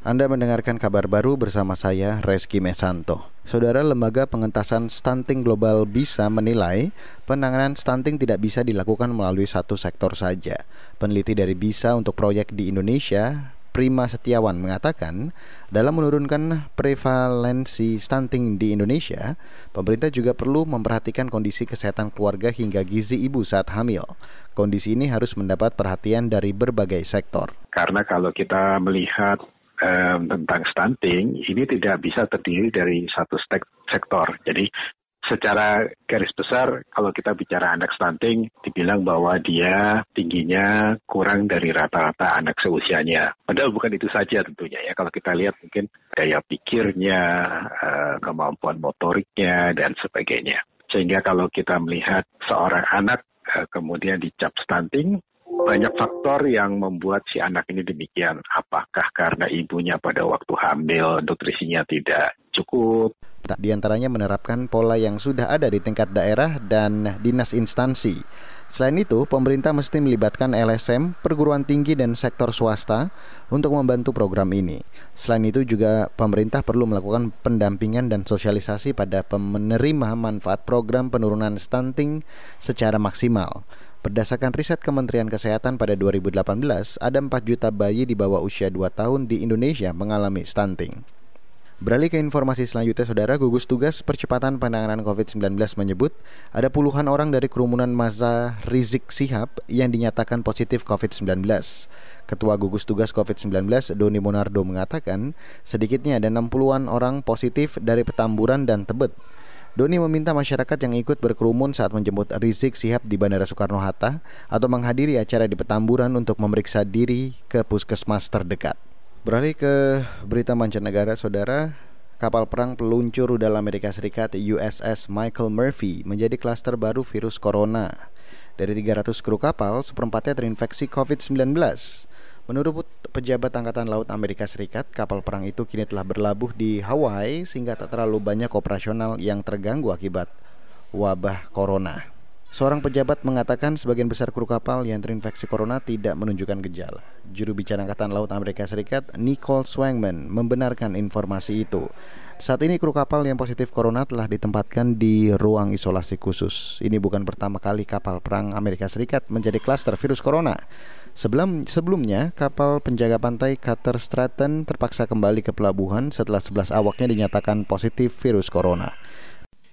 Anda mendengarkan kabar baru bersama saya Reski Mesanto. Saudara Lembaga Pengentasan Stunting Global bisa menilai penanganan stunting tidak bisa dilakukan melalui satu sektor saja. Peneliti dari BISA untuk proyek di Indonesia, Prima Setiawan mengatakan, dalam menurunkan prevalensi stunting di Indonesia, pemerintah juga perlu memperhatikan kondisi kesehatan keluarga hingga gizi ibu saat hamil. Kondisi ini harus mendapat perhatian dari berbagai sektor. Karena kalau kita melihat um, tentang stunting ini tidak bisa terdiri dari satu sektor. Jadi secara garis besar kalau kita bicara anak stunting dibilang bahwa dia tingginya kurang dari rata-rata anak seusianya. Padahal bukan itu saja tentunya ya. Kalau kita lihat mungkin daya pikirnya, uh, kemampuan motoriknya dan sebagainya. Sehingga kalau kita melihat seorang anak uh, kemudian dicap stunting banyak faktor yang membuat si anak ini demikian. Apakah karena ibunya pada waktu hamil nutrisinya tidak cukup? Di antaranya menerapkan pola yang sudah ada di tingkat daerah dan dinas instansi. Selain itu, pemerintah mesti melibatkan LSM, perguruan tinggi dan sektor swasta untuk membantu program ini. Selain itu juga pemerintah perlu melakukan pendampingan dan sosialisasi pada penerima manfaat program penurunan stunting secara maksimal. Berdasarkan riset Kementerian Kesehatan pada 2018, ada 4 juta bayi di bawah usia 2 tahun di Indonesia mengalami stunting. Beralih ke informasi selanjutnya, Saudara, gugus tugas percepatan penanganan COVID-19 menyebut ada puluhan orang dari kerumunan masa Rizik Sihab yang dinyatakan positif COVID-19. Ketua gugus tugas COVID-19 Doni Monardo mengatakan sedikitnya ada 60-an orang positif dari Petamburan dan Tebet. Doni meminta masyarakat yang ikut berkerumun saat menjemput Rizik Sihab di Bandara Soekarno-Hatta atau menghadiri acara di Petamburan untuk memeriksa diri ke puskesmas terdekat. Beralih ke berita mancanegara, saudara. Kapal perang peluncur rudal Amerika Serikat USS Michael Murphy menjadi klaster baru virus corona. Dari 300 kru kapal, seperempatnya terinfeksi COVID-19. Menurut pejabat Angkatan Laut Amerika Serikat, kapal perang itu kini telah berlabuh di Hawaii sehingga tak terlalu banyak operasional yang terganggu akibat wabah corona. Seorang pejabat mengatakan sebagian besar kru kapal yang terinfeksi corona tidak menunjukkan gejala. Juru bicara Angkatan Laut Amerika Serikat, Nicole Swangman, membenarkan informasi itu. Saat ini kru kapal yang positif corona telah ditempatkan di ruang isolasi khusus. Ini bukan pertama kali kapal perang Amerika Serikat menjadi klaster virus corona. Sebelum sebelumnya, kapal penjaga pantai Cutter Stratton terpaksa kembali ke pelabuhan setelah 11 awaknya dinyatakan positif virus corona.